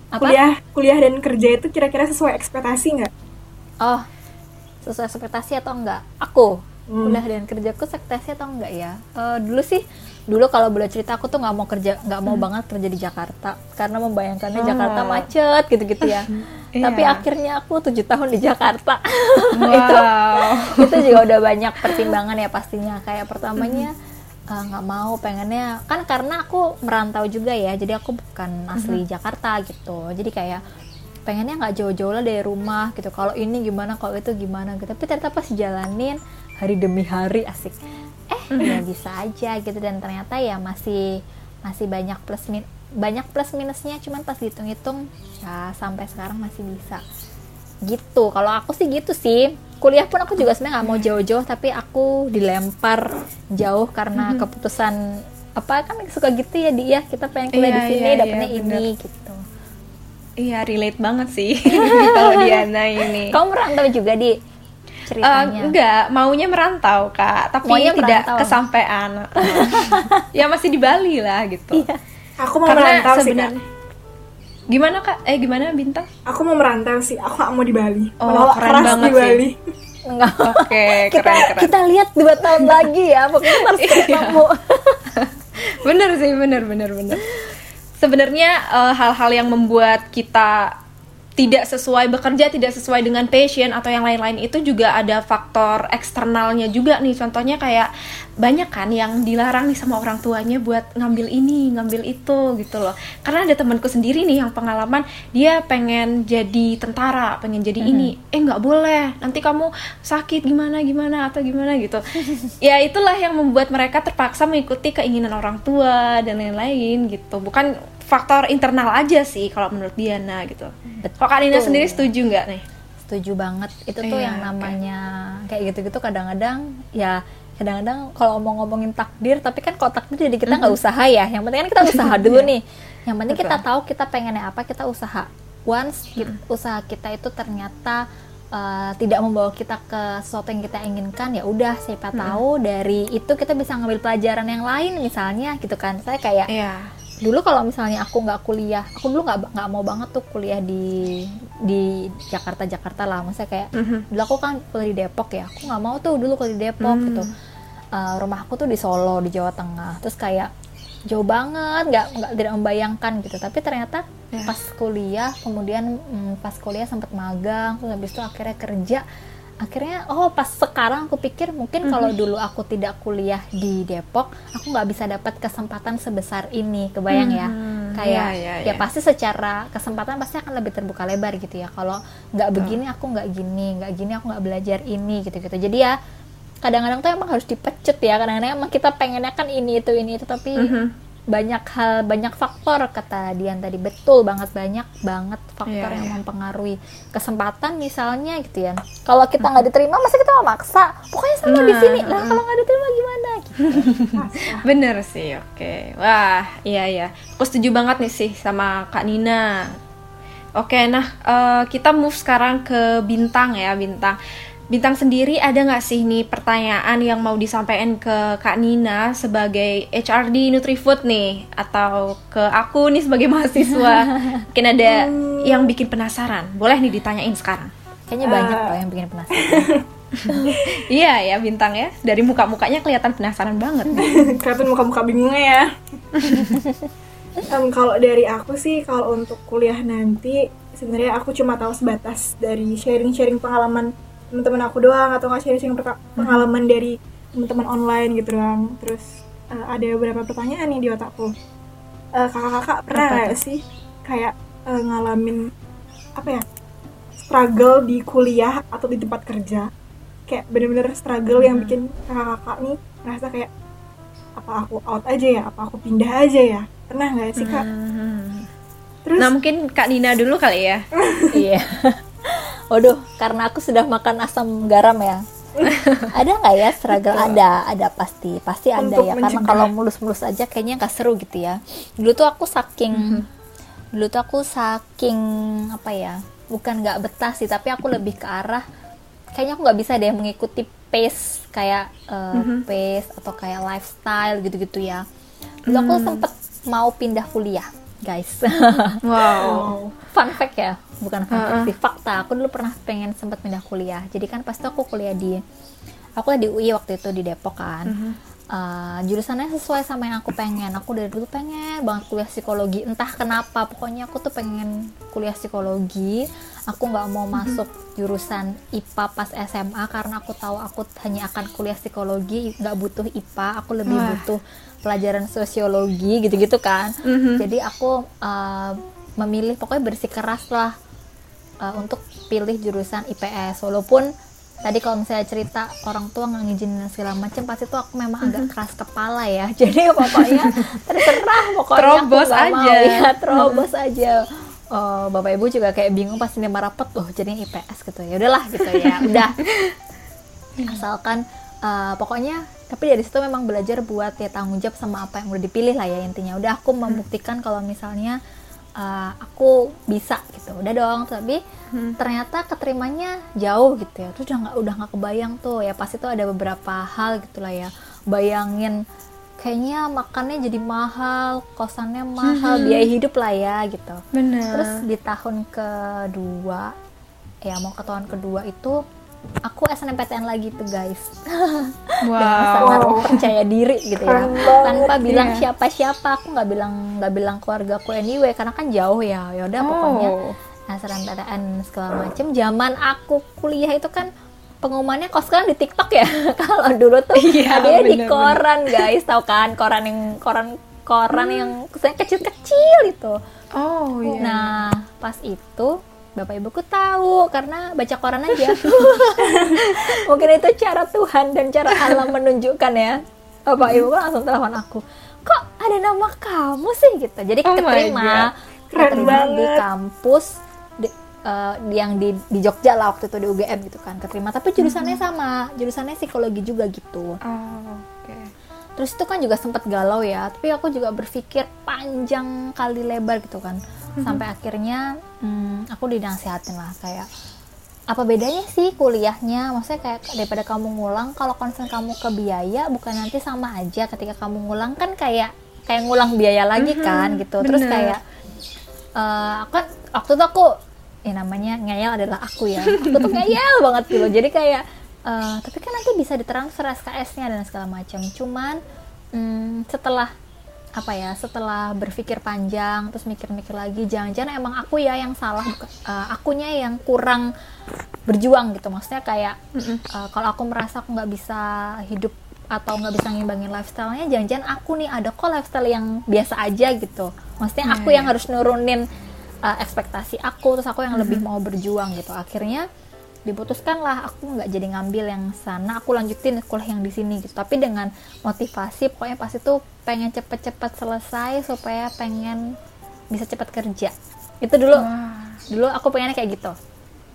Apa? Kuliah, kuliah dan kerja itu kira-kira sesuai ekspektasi nggak? Oh, sesuai ekspektasi atau enggak? Aku Hmm. kuliah dan kerjaku ekspektasi atau enggak ya? Eh, dulu sih dulu kalau boleh cerita aku tuh nggak mau kerja nggak mau banget kerja di Jakarta. Karena membayangkannya Jakarta Oh. macet gitu-gitu ya. Iya. tapi akhirnya aku tujuh tahun di Jakarta. Wow. itu juga udah banyak pertimbangan ya pastinya. Kayak pertamanya eh, nggak mau pengennya kan karena aku merantau juga ya. Jadi aku bukan asli Jakarta gitu. Jadi kayak pengennya nggak jauh-jauh lah dari rumah gitu. Kalau ini gimana kalau itu gimana gitu. Tapi ternyata pas jalanin hari demi hari asik eh ya bisa aja gitu. Dan ternyata ya masih masih banyak plus min banyak plus minusnya. Cuman pas dihitung-hitung ya sampai sekarang masih bisa. Gitu. Kalau aku sih gitu sih. Kuliah pun aku juga sebenarnya nggak mau jauh-jauh tapi aku dilempar jauh karena keputusan apa kan suka gitu ya dia kita pengen kuliah di Iya, sini iya, dapetnya iya, ini gitu. Iya, relate banget sih kalau Diana ini. kamu merantau juga di Eh, ceritanya enggak, maunya merantau kak, tapi Maunya tidak merantau. kesampaian. ya masih di Bali lah gitu. Iya. Aku mau Karena merantau sih kak. sebenarnya. Gimana kak? Eh gimana bintang? Aku mau merantau sih. Aku gak mau di Bali. Oh, Menolak keren keras banget di sih. Bali. Enggak. Oke, kita keren keren. kita lihat dua tahun lagi ya pokoknya kita harus ketemu bener sih, bener bener bener. Sebenarnya eh, hal-hal yang membuat kita tidak sesuai bekerja tidak sesuai dengan passion atau yang lain-lain itu juga ada faktor eksternalnya juga nih. Contohnya kayak banyak kan yang dilarang nih sama orang tuanya buat ngambil ini ngambil itu gitu loh. Karena ada temanku sendiri nih yang pengalaman dia pengen jadi tentara pengen jadi ini. Eh nggak boleh. Nanti kamu sakit gimana gimana atau gimana gitu. Ya itulah yang membuat mereka terpaksa mengikuti keinginan orang tua dan lain-lain gitu. Bukan faktor internal aja sih kalau menurut Diana gitu. Kalau Kak Nina sendiri setuju nggak nih? setuju banget. Itu tuh Iya, yang namanya kayak gitu-gitu kadang-kadang ya kadang-kadang kalau mau ngomongin takdir tapi kan kalau takdir jadi kita nggak usaha ya. Yang penting kan kita usaha dulu nih. Yang penting kita Betul. tahu kita pengennya apa kita usaha. Once kit- usaha kita itu ternyata uh, tidak membawa kita ke sesuatu yang kita inginkan ya udah siapa tahu dari itu kita bisa ngambil pelajaran yang lain misalnya gitu kan. Saya kayak Iya. Dulu kalau misalnya aku nggak kuliah aku dulu nggak nggak mau banget tuh kuliah di di Jakarta Jakarta lah maksudnya kayak Mhm. dulu aku kan kuliah di Depok ya aku nggak mau tuh dulu kuliah di Depok Hmm. gitu Eh, rumah aku tuh di Solo di Jawa Tengah terus kayak jauh banget nggak nggak tidak membayangkan gitu tapi ternyata Ya. pas kuliah kemudian mm, pas kuliah sempat magang terus habis itu akhirnya kerja akhirnya oh pas sekarang aku pikir mungkin kalau dulu aku tidak kuliah di Depok aku nggak bisa dapat kesempatan sebesar ini kebayang ya Mhm. kayak Iya, iya, ya iya. pasti secara kesempatan pasti akan lebih terbuka lebar gitu ya kalau nggak begini aku nggak gini nggak gini aku nggak belajar ini gitu gitu jadi ya kadang-kadang tuh emang harus dipecut ya kadang-kadang emang kita pengennya kan ini itu ini itu tapi Mhm. Banyak hal banyak faktor kata Dian tadi betul banget banyak banget faktor Iya, yang iya. mempengaruhi kesempatan misalnya gitu ya kalau kita nggak diterima masa kita mau maksa pokoknya sama di Nah, sini lah kalau nggak diterima gimana gitu Bener sih, oke. Wah, iya ya. Aku setuju banget nih sih sama Kak Nina. Oke, nah eh, kita move sekarang ke bintang ya, bintang. Bintang sendiri ada nggak sih nih pertanyaan yang mau disampaikan ke Kak Nina sebagai HRD Nutrifood nih atau ke aku nih sebagai mahasiswa? Mungkin ada yang bikin penasaran. Boleh nih ditanyain sekarang. kayaknya banyak loh yang bikin penasaran Iya ya bintang ya. Dari muka-mukanya kelihatan penasaran banget. Kelihatan muka-muka bingungnya ya. Em, kalau dari aku sih kalau untuk kuliah nanti sebenarnya aku cuma tahu sebatas dari sharing-sharing pengalaman teman-teman aku doang atau nggak sharing-sharing perka- pengalaman dari teman-teman online gitu doang. Terus eh, ada beberapa pertanyaan nih di otakku. Eh, kakak-kakak pernah nggak sih kayak eh, ngalamin apa ya struggle di kuliah atau di tempat kerja? Kayak bener-bener struggle yang bikin kakak-kakak nih merasa kayak apa aku out aja ya apa aku pindah aja ya pernah nggak sih kak Hmm. terus Nah mungkin Kak Nina dulu kali ya. iya waduh karena aku sudah makan asam garam ya. Ada nggak ya struggle? Ada ada pasti pasti ada Untuk ya. Karena mencegah. kalau mulus-mulus aja kayaknya nggak seru gitu ya. Dulu tuh aku saking dulu tuh aku saking apa ya bukan nggak betah sih tapi aku lebih ke arah kayaknya aku nggak bisa deh mengikuti pace kayak eh, pace atau kayak lifestyle gitu-gitu ya. Dulu aku sempet mau pindah kuliah guys. Wow. fun fact ya bukan fun fact sih fakta. Aku dulu pernah pengen sempat pindah kuliah. Jadi kan pasti aku kuliah di aku di UI waktu itu di Depok kan. Uh, jurusannya sesuai sama yang aku pengen. Aku dari dulu pengen banget kuliah psikologi. Entah kenapa pokoknya aku tuh pengen kuliah psikologi. Aku nggak mau masuk jurusan IPA pas SMA karena aku tahu aku hanya akan kuliah psikologi nggak butuh IPA aku lebih Wah. butuh pelajaran sosiologi gitu-gitu kan. Mhm. jadi aku uh, memilih pokoknya bersikeras lah uh, untuk pilih jurusan IPS walaupun tadi kalau misalnya cerita orang tua nggak ngizinin segala macam pasti tuh aku memang agak keras kepala ya. Jadi pokoknya terserah pokoknya Terobos aku nggak mau. aja. ya terobos aja. Oh, bapak ibu juga kayak bingung pas ini rapet loh jadinya IPS gitu. Ya udahlah gitu ya. Udah. Asalkan uh, pokoknya tapi dari situ memang belajar buat ya tanggung jawab sama apa yang udah dipilih lah ya intinya. Udah aku membuktikan kalau misalnya uh, aku bisa gitu. Udah dong tapi ternyata keterimanya jauh gitu ya. Terus udah nggak udah nggak kebayang tuh. Ya pasti tuh ada beberapa hal gitulah ya. Bayangin kayaknya makannya jadi mahal kosannya mahal biaya hidup lah ya gitu. Bener Terus di tahun kedua, ya mau ke tahun kedua itu aku SNMPTN lagi tuh guys. Dengan sangat wow percaya diri gitu ya. Tanpa bilang ya. siapa-siapa, aku nggak bilang nggak bilang keluargaku anyway karena kan jauh ya. Ya udah pokoknya Oh. SNMPTN segala macem. Zaman aku kuliah itu kan pengumumannya kok sekarang di TikTok ya. Kalau dulu tuh Iya, ada di koran guys, tau kan? Koran yang koran koran yang kecil-kecil itu. oh iya Nah, pas itu bapak ibuku tahu karena baca koran aja. Mungkin itu cara Tuhan dan cara Allah menunjukkan ya. Bapak ibuku langsung telepon aku. Kok ada nama kamu sih gitu. Jadi Oh keterima, keterima di banget. kampus di, eh, yang di di Jogja lah waktu itu di UGM gitu kan. Keterima tapi jurusannya sama, jurusannya psikologi juga gitu. oh oke Terus itu kan juga sempat galau ya, tapi aku juga berpikir panjang kali lebar gitu kan. Sampai akhirnya hmm, aku dinasihatin lah kayak apa bedanya sih kuliahnya? Maksudnya kayak daripada kamu ngulang, kalau concern kamu ke biaya bukan nanti sama aja ketika kamu ngulang kan kayak kayak ngulang biaya lagi kan gitu. Terus bener. kayak eh aku kan waktu itu aku ya namanya ngeyel adalah aku ya. Aku tuh ngeyel banget gitu. Jadi kayak eh, tapi kan nanti bisa ditransfer SKS-nya dan segala macam. Cuman hmm, setelah apa ya setelah berpikir panjang terus mikir-mikir lagi jangan-jangan emang aku ya yang salah eh, akunya yang kurang berjuang gitu. Maksudnya kayak eh, kalau aku merasa aku nggak bisa hidup atau nggak bisa ngimbangin lifestyle-nya jangan-jangan aku nih ada kok lifestyle yang biasa aja gitu. Maksudnya Iya, aku yang iya. harus nurunin eh, ekspektasi aku terus aku yang lebih mau berjuang gitu. Akhirnya diputuskan lah aku nggak jadi ngambil yang sana aku lanjutin kuliah yang di sini gitu. Tapi dengan motivasi pokoknya pasti tuh pengen cepet-cepet selesai supaya pengen bisa cepet kerja. Itu dulu. Wah. dulu aku pengennya kayak gitu.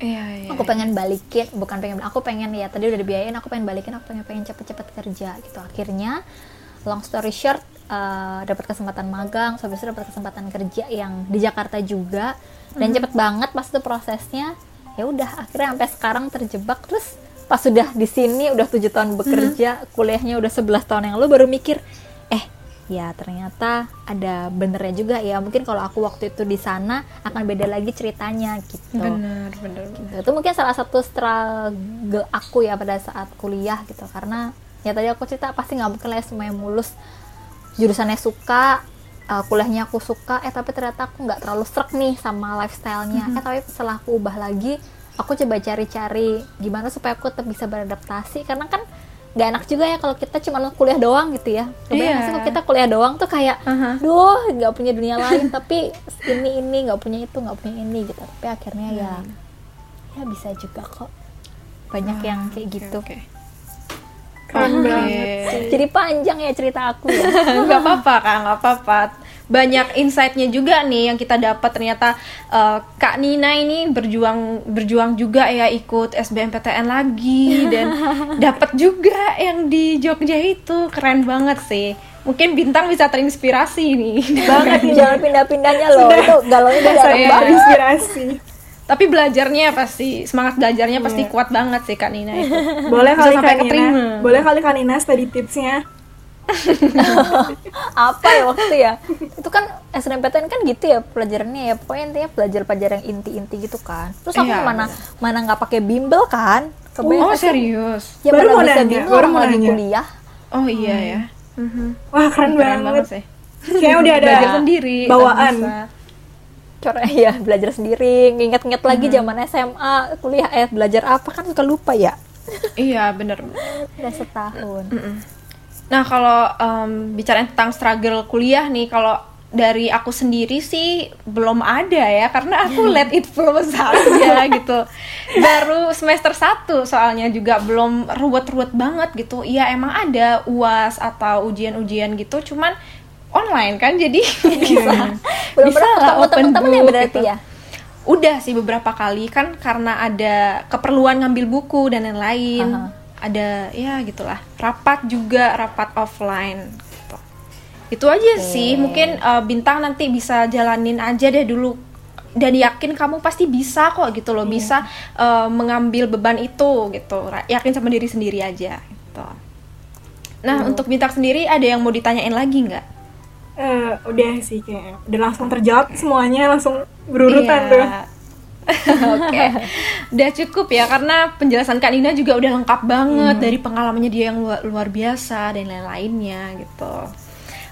Iya iya aku pengen balikin bukan pengen aku pengen ya tadi udah dibiayain aku pengen balikin aku pengen pengen cepet-cepet kerja gitu. Akhirnya long story short eh, dapat kesempatan magang habis itu dapat kesempatan kerja yang di Jakarta juga. Dan cepet banget pas itu prosesnya ya udah akhirnya sampai sekarang terjebak. Terus pas sudah di sini udah tujuh tahun bekerja kuliahnya udah 11 tahun yang lalu baru mikir eh ya ternyata ada benernya juga ya. Mungkin kalau aku waktu itu di sana akan beda lagi ceritanya gitu. Bener bener bener. Itu mungkin salah satu struggle aku ya pada saat kuliah gitu. Karena ya tadi aku cerita pasti nggak mungkin lah ya semuanya mulus jurusannya suka uh, kuliahnya aku suka eh tapi ternyata aku nggak terlalu serak nih sama lifestyle-nya. Eh tapi setelah aku ubah lagi aku coba cari-cari gimana supaya aku tetap bisa beradaptasi. Karena kan nggak enak juga ya kalau kita cuma kuliah doang gitu ya. Kebayang nggak sih Iya. kalau kita kuliah doang tuh kayak Aha. duh nggak punya dunia lain tapi ini ini nggak punya itu nggak punya ini gitu. Tapi akhirnya ya ya bisa juga kok. Banyak yang kayak Oke, gitu. oke. Keren Oke. banget sih. jadi panjang ya cerita aku ya. Nggak apa-apa kak nggak apa-apa. Banyak insightnya juga nih yang kita dapat. Ternyata eh, kak Nina ini berjuang berjuang juga ya ikut SBMPTN lagi dan dapat juga yang di Jogja itu. Keren banget sih. Mungkin bintang bisa terinspirasi nih. Banget jangan pindah-pindahnya loh. Itu galaunya udah saya banget. inspirasi tapi belajarnya pasti semangat belajarnya pasti kuat banget sih kak Nina itu boleh kali sampai kanina keterima. boleh kali kanina study tipsnya apa ya waktu ya itu kan SNMPTN kan gitu ya pelajarannya ya pokoknya intinya belajar-pelajar yang inti-inti gitu kan terus aku Iya, mana mana nggak pakai bimbel kan Kebayang oh serius ya Baru mau bisa nanya, bimbel baru orang mau lagi nanya. kuliah Oh iya ya. Mhm. Wah keren, Keren banget. banget sih. Kayaknya udah ada Belajar sendiri. bawaan. Bisa. Cor ya belajar sendiri, nginget-nginget lagi Mm-hmm. zaman SMA, kuliah eh belajar apa kan suka lupa ya. Iya bener. Udah setahun. Nah kalau em, bicara tentang struggle kuliah nih, kalau dari aku sendiri sih belum ada ya, karena aku let it flow saja gitu. Baru semester 1 soalnya juga belum ruwet-ruwet banget gitu. Iya emang ada uas atau ujian-ujian gitu, cuman online kan, jadi bisa, Belum bisa pernah ketemu open temen-temen ya berarti gitu. ya? Udah sih beberapa kali kan karena ada keperluan ngambil buku dan lain-lain. Aha. Ada ya gitulah. Rapat juga rapat offline gitu. Itu aja sih. Mungkin uh, bintang nanti bisa jalanin aja deh dulu dan yakin kamu pasti bisa kok gitu loh. Bisa uh, mengambil beban itu gitu. Yakin sama diri sendiri aja gitu. Nah, untuk bintang sendiri ada yang mau ditanyain lagi nggak? Eh, udah sih kayak udah langsung terjawab semuanya langsung berurutan Iya. tuh. Oke, udah cukup ya karena penjelasan Kak Nina juga udah lengkap banget dari pengalamannya dia yang luar, luar biasa dan lain-lainnya gitu.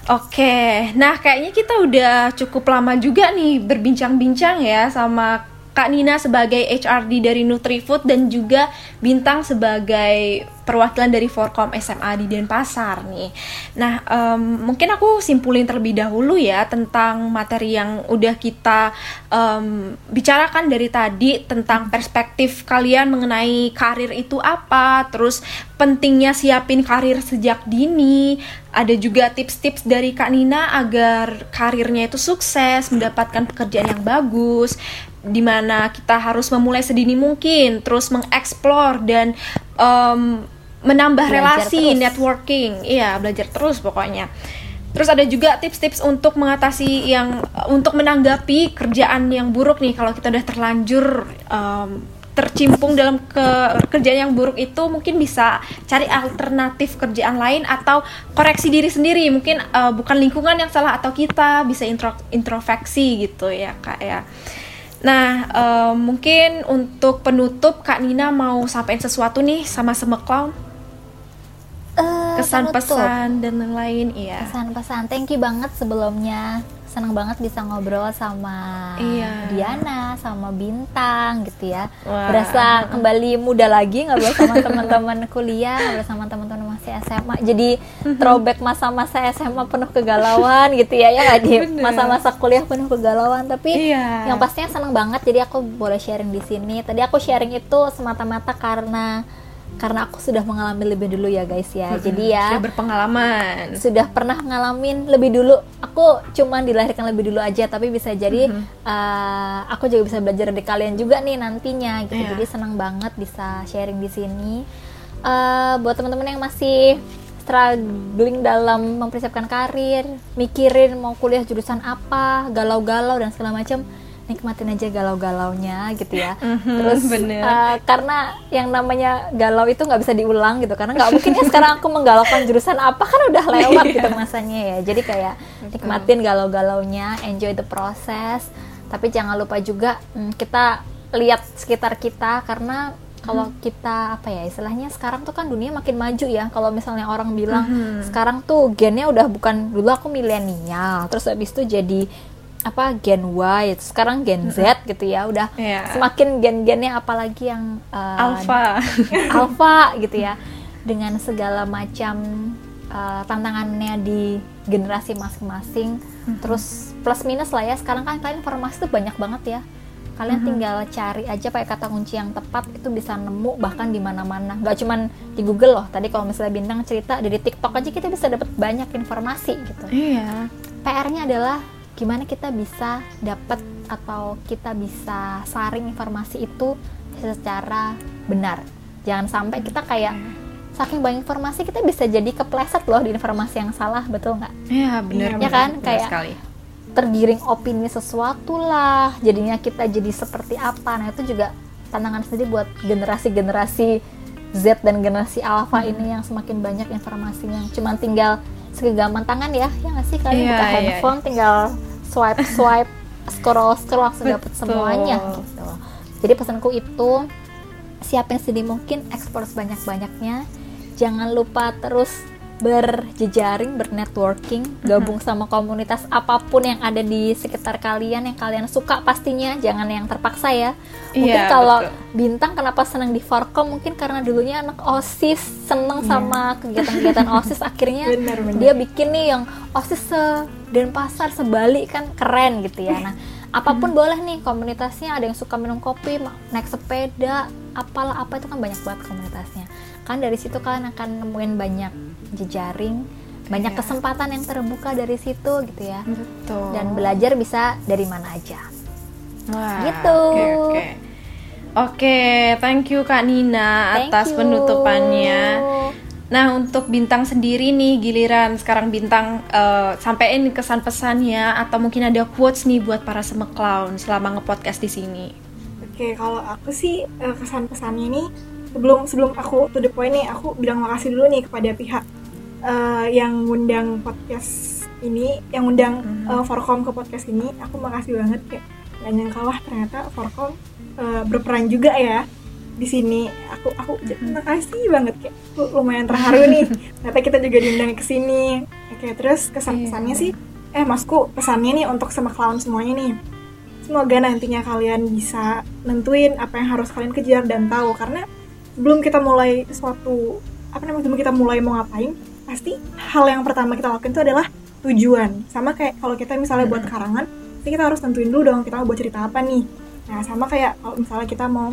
Oke, nah kayaknya kita udah cukup lama juga nih berbincang-bincang ya sama Kak Nina sebagai HRD dari Nutrifood dan juga Bintang sebagai perwakilan dari Forkom SMA di Denpasar nih. Nah, em, mungkin aku simpulin terlebih dahulu ya tentang materi yang udah kita em, bicarakan dari tadi tentang perspektif kalian mengenai karir itu apa, terus pentingnya siapin karir sejak dini, ada juga tips-tips dari Kak Nina agar karirnya itu sukses, mendapatkan pekerjaan yang bagus, di mana kita harus memulai sedini mungkin, terus mengeksplor dan em, menambah Belajar relasi, terus. networking, iya belajar terus pokoknya. Terus ada juga tips-tips untuk mengatasi yang untuk menanggapi kerjaan yang buruk nih kalau kita udah terlanjur em, tercimpung dalam ke kerjaan yang buruk itu mungkin bisa cari alternatif kerjaan lain atau koreksi diri sendiri mungkin eh, bukan lingkungan yang salah atau kita bisa intro, introspeksi gitu ya kak ya nah eh, mungkin untuk penutup kak Nina mau sampaikan sesuatu nih sama sama clown Eh, kesan penutup. pesan dan lain-lain iya Pesan-pesan, thank you banget sebelumnya. Senang banget bisa ngobrol sama Iya. Diana, sama Bintang gitu ya. Wah. Berasa kembali muda lagi ngobrol sama teman-teman kuliah, ngobrol sama teman-teman masih SMA. Jadi throwback masa-masa SMA penuh kegalauan gitu ya, ya di masa-masa kuliah penuh kegalauan. Tapi Iya. yang pastinya senang banget. Jadi aku boleh sharing di sini. Tadi aku sharing itu semata-mata karena karena aku sudah mengalami lebih dulu ya guys ya. Jadi ya sudah berpengalaman. sudah pernah ngalamin lebih dulu. Aku cuman dilahirkan lebih dulu aja tapi bisa jadi uh, aku juga bisa belajar dari kalian juga nih nantinya gitu. Iya. jadi senang banget bisa sharing di sini. Uh, buat teman-teman yang masih struggling dalam mempersiapkan karir mikirin mau kuliah jurusan apa galau-galau dan segala macam nikmatin aja galau-galaunya gitu ya. Mhm, terus bener. uh, karena yang namanya galau itu nggak bisa diulang gitu. Karena nggak mungkin ya sekarang aku menggalaukan jurusan apa kan udah lewat gitu masanya ya. Jadi kayak nikmatin galau-galaunya enjoy the process. Tapi jangan lupa juga mm, kita lihat sekitar kita. Karena kalau kita apa ya istilahnya sekarang tuh kan dunia makin maju ya. Kalau misalnya orang bilang sekarang tuh gennya udah bukan dulu aku milenial. Terus habis itu jadi apa gen Y sekarang gen Z gitu ya udah Iya. semakin gen-gennya apalagi yang uh, alpha. Alpha gitu ya. Dengan segala macam uh, tantangannya di generasi masing-masing. Terus plus minus lah ya sekarang kan kalian informasi tuh banyak banget ya. Kalian tinggal cari aja pakai kata kunci yang tepat itu bisa nemu bahkan di mana-mana. Nggak cuman di Google loh tadi kalau misalnya bintang cerita dari TikTok aja kita bisa dapat banyak informasi gitu. Iya. PR-nya adalah gimana kita bisa dapat atau kita bisa saring informasi itu secara benar. Jangan sampai kita kayak saking banyak informasi kita bisa jadi kepleset loh di informasi yang salah, betul nggak? iya benar Ya kan? benar Kayak- sekali Tergiring opini sesuatu lah, jadinya kita jadi seperti apa. Nah itu juga tantangan sendiri buat generasi-generasi Z dan generasi Alpha ini yang semakin banyak informasinya. Cuman tinggal segegaman tangan ya, ya nggak sih kalian Iya, buka iya, handphone tinggal swipe swipe scroll scroll langsung dapat semuanya gitu. Jadi pesanku itu siapin sedih mungkin, ekspor sebanyak banyaknya. Jangan lupa terus berjejaring, bernetworking, gabung sama komunitas apa pun yang ada di sekitar kalian yang kalian suka pastinya, jangan yang terpaksa ya. Mungkin Iya, kalau betul. Bintang kenapa senang di Forkom mungkin karena dulunya anak OSIS, seneng sama kegiatan-kegiatan OSIS akhirnya Benar, benar. dia bikin nih yang OSIS se Denpasar sebalik kan keren gitu ya. Nah, apa pun boleh nih komunitasnya ada yang suka minum kopi, naik sepeda, apalah apa itu kan banyak banget komunitasnya. Kan dari situ kalian akan nemuin banyak jejaring, banyak Iya. kesempatan yang terbuka dari situ gitu ya. Betul. Dan belajar bisa dari mana aja. Wah, Gitu. Oke, oke. Oke, thank you Kak Nina Thank atas you. penutupannya. Nah, untuk Bintang sendiri nih, giliran sekarang Bintang eh, sampein kesan pesannya atau mungkin ada quotes nih buat para semeklown selama nge-podcast di sini. Oke, kalau aku sih eh, kesan pesannya ini sebelum sebelum aku to the point nih, aku bilang makasih dulu nih kepada pihak eh, yang ngundang podcast ini, yang ngundang eh, Forkom ke podcast ini. Aku makasih banget kayak gak nyangka ternyata Forkom eh, berperan juga ya di sini. Aku aku makasih banget kayak lumayan terharu nih. Ternyata kita juga diundang ke sini. Oke, terus kesan pesannya sih eh masku pesannya nih untuk sama clown semuanya nih semoga nantinya kalian bisa nentuin apa yang harus kalian kejar dan tahu karena sebelum kita mulai suatu apa namanya sebelum kita mulai mau ngapain pasti hal yang pertama kita lakukan itu adalah tujuan. Sama kayak kalau kita misalnya buat karangan pasti kita harus tentuin dulu dong kita mau buat cerita apa nih. Nah sama kayak kalau misalnya kita mau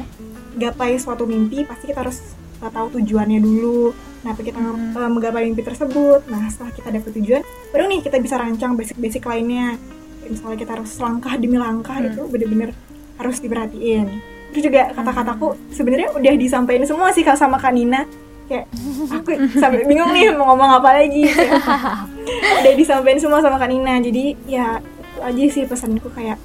gapai suatu mimpi pasti kita harus uh, tahu tujuannya dulu. Kenapa kita uh, menggapai mimpi tersebut. Nah setelah kita dapet tujuan baru nih kita bisa rancang basic-basic lainnya. Kayak misalnya kita harus langkah demi langkah itu bener-bener harus diperhatiin terus juga kata-kataku sebenarnya udah disampaikan semua sih Kak, sama Kak Nina. Kayak aku sampai bingung nih mau ngomong apa lagi. Kayak, udah disampaikan semua sama Kak Nina. Jadi ya itu aja sih pesanku. Kayak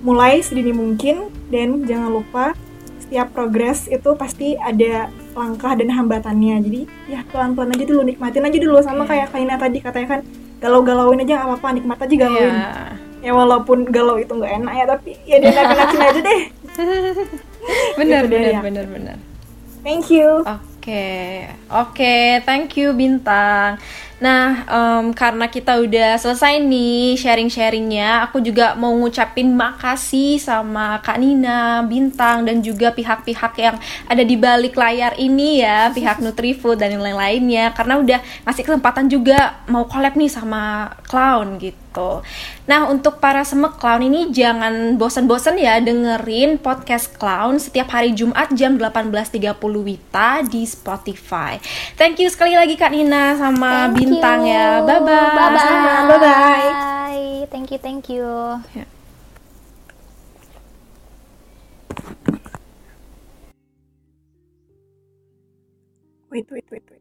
mulai sedini mungkin dan jangan lupa setiap progres itu pasti ada langkah dan hambatannya. Jadi ya pelan-pelan aja dulu nikmatin aja dulu. Sama kayak Kak Nina tadi katanya kan galau-galauin aja nggak apa-apa nikmat aja galauin. Ya, ya walaupun galau itu nggak enak ya tapi ya dia enak-enakin aja deh benar Gitu deh, benar ya. benar benar. thank you Oke, oke, thank you Bintang. Nah, em, karena kita udah selesai nih sharing-sharingnya, aku juga mau ngucapin makasih sama Kak Nina, Bintang, dan juga pihak-pihak yang ada di balik layar ini ya, pihak Nutrifood dan yang lain-lainnya, karena udah ngasih kesempatan juga mau collab nih sama Clown gitu. Nah, untuk para semek Clown ini jangan bosan-bosan ya dengerin podcast Clown setiap hari Jumat jam 18.30 Wita di Spotify. Thank you sekali lagi Kak Nina sama Thank Bintang you. ya. Bye bye. Bye-bye. Bye-bye. Thank you, thank you. wait wait wait wait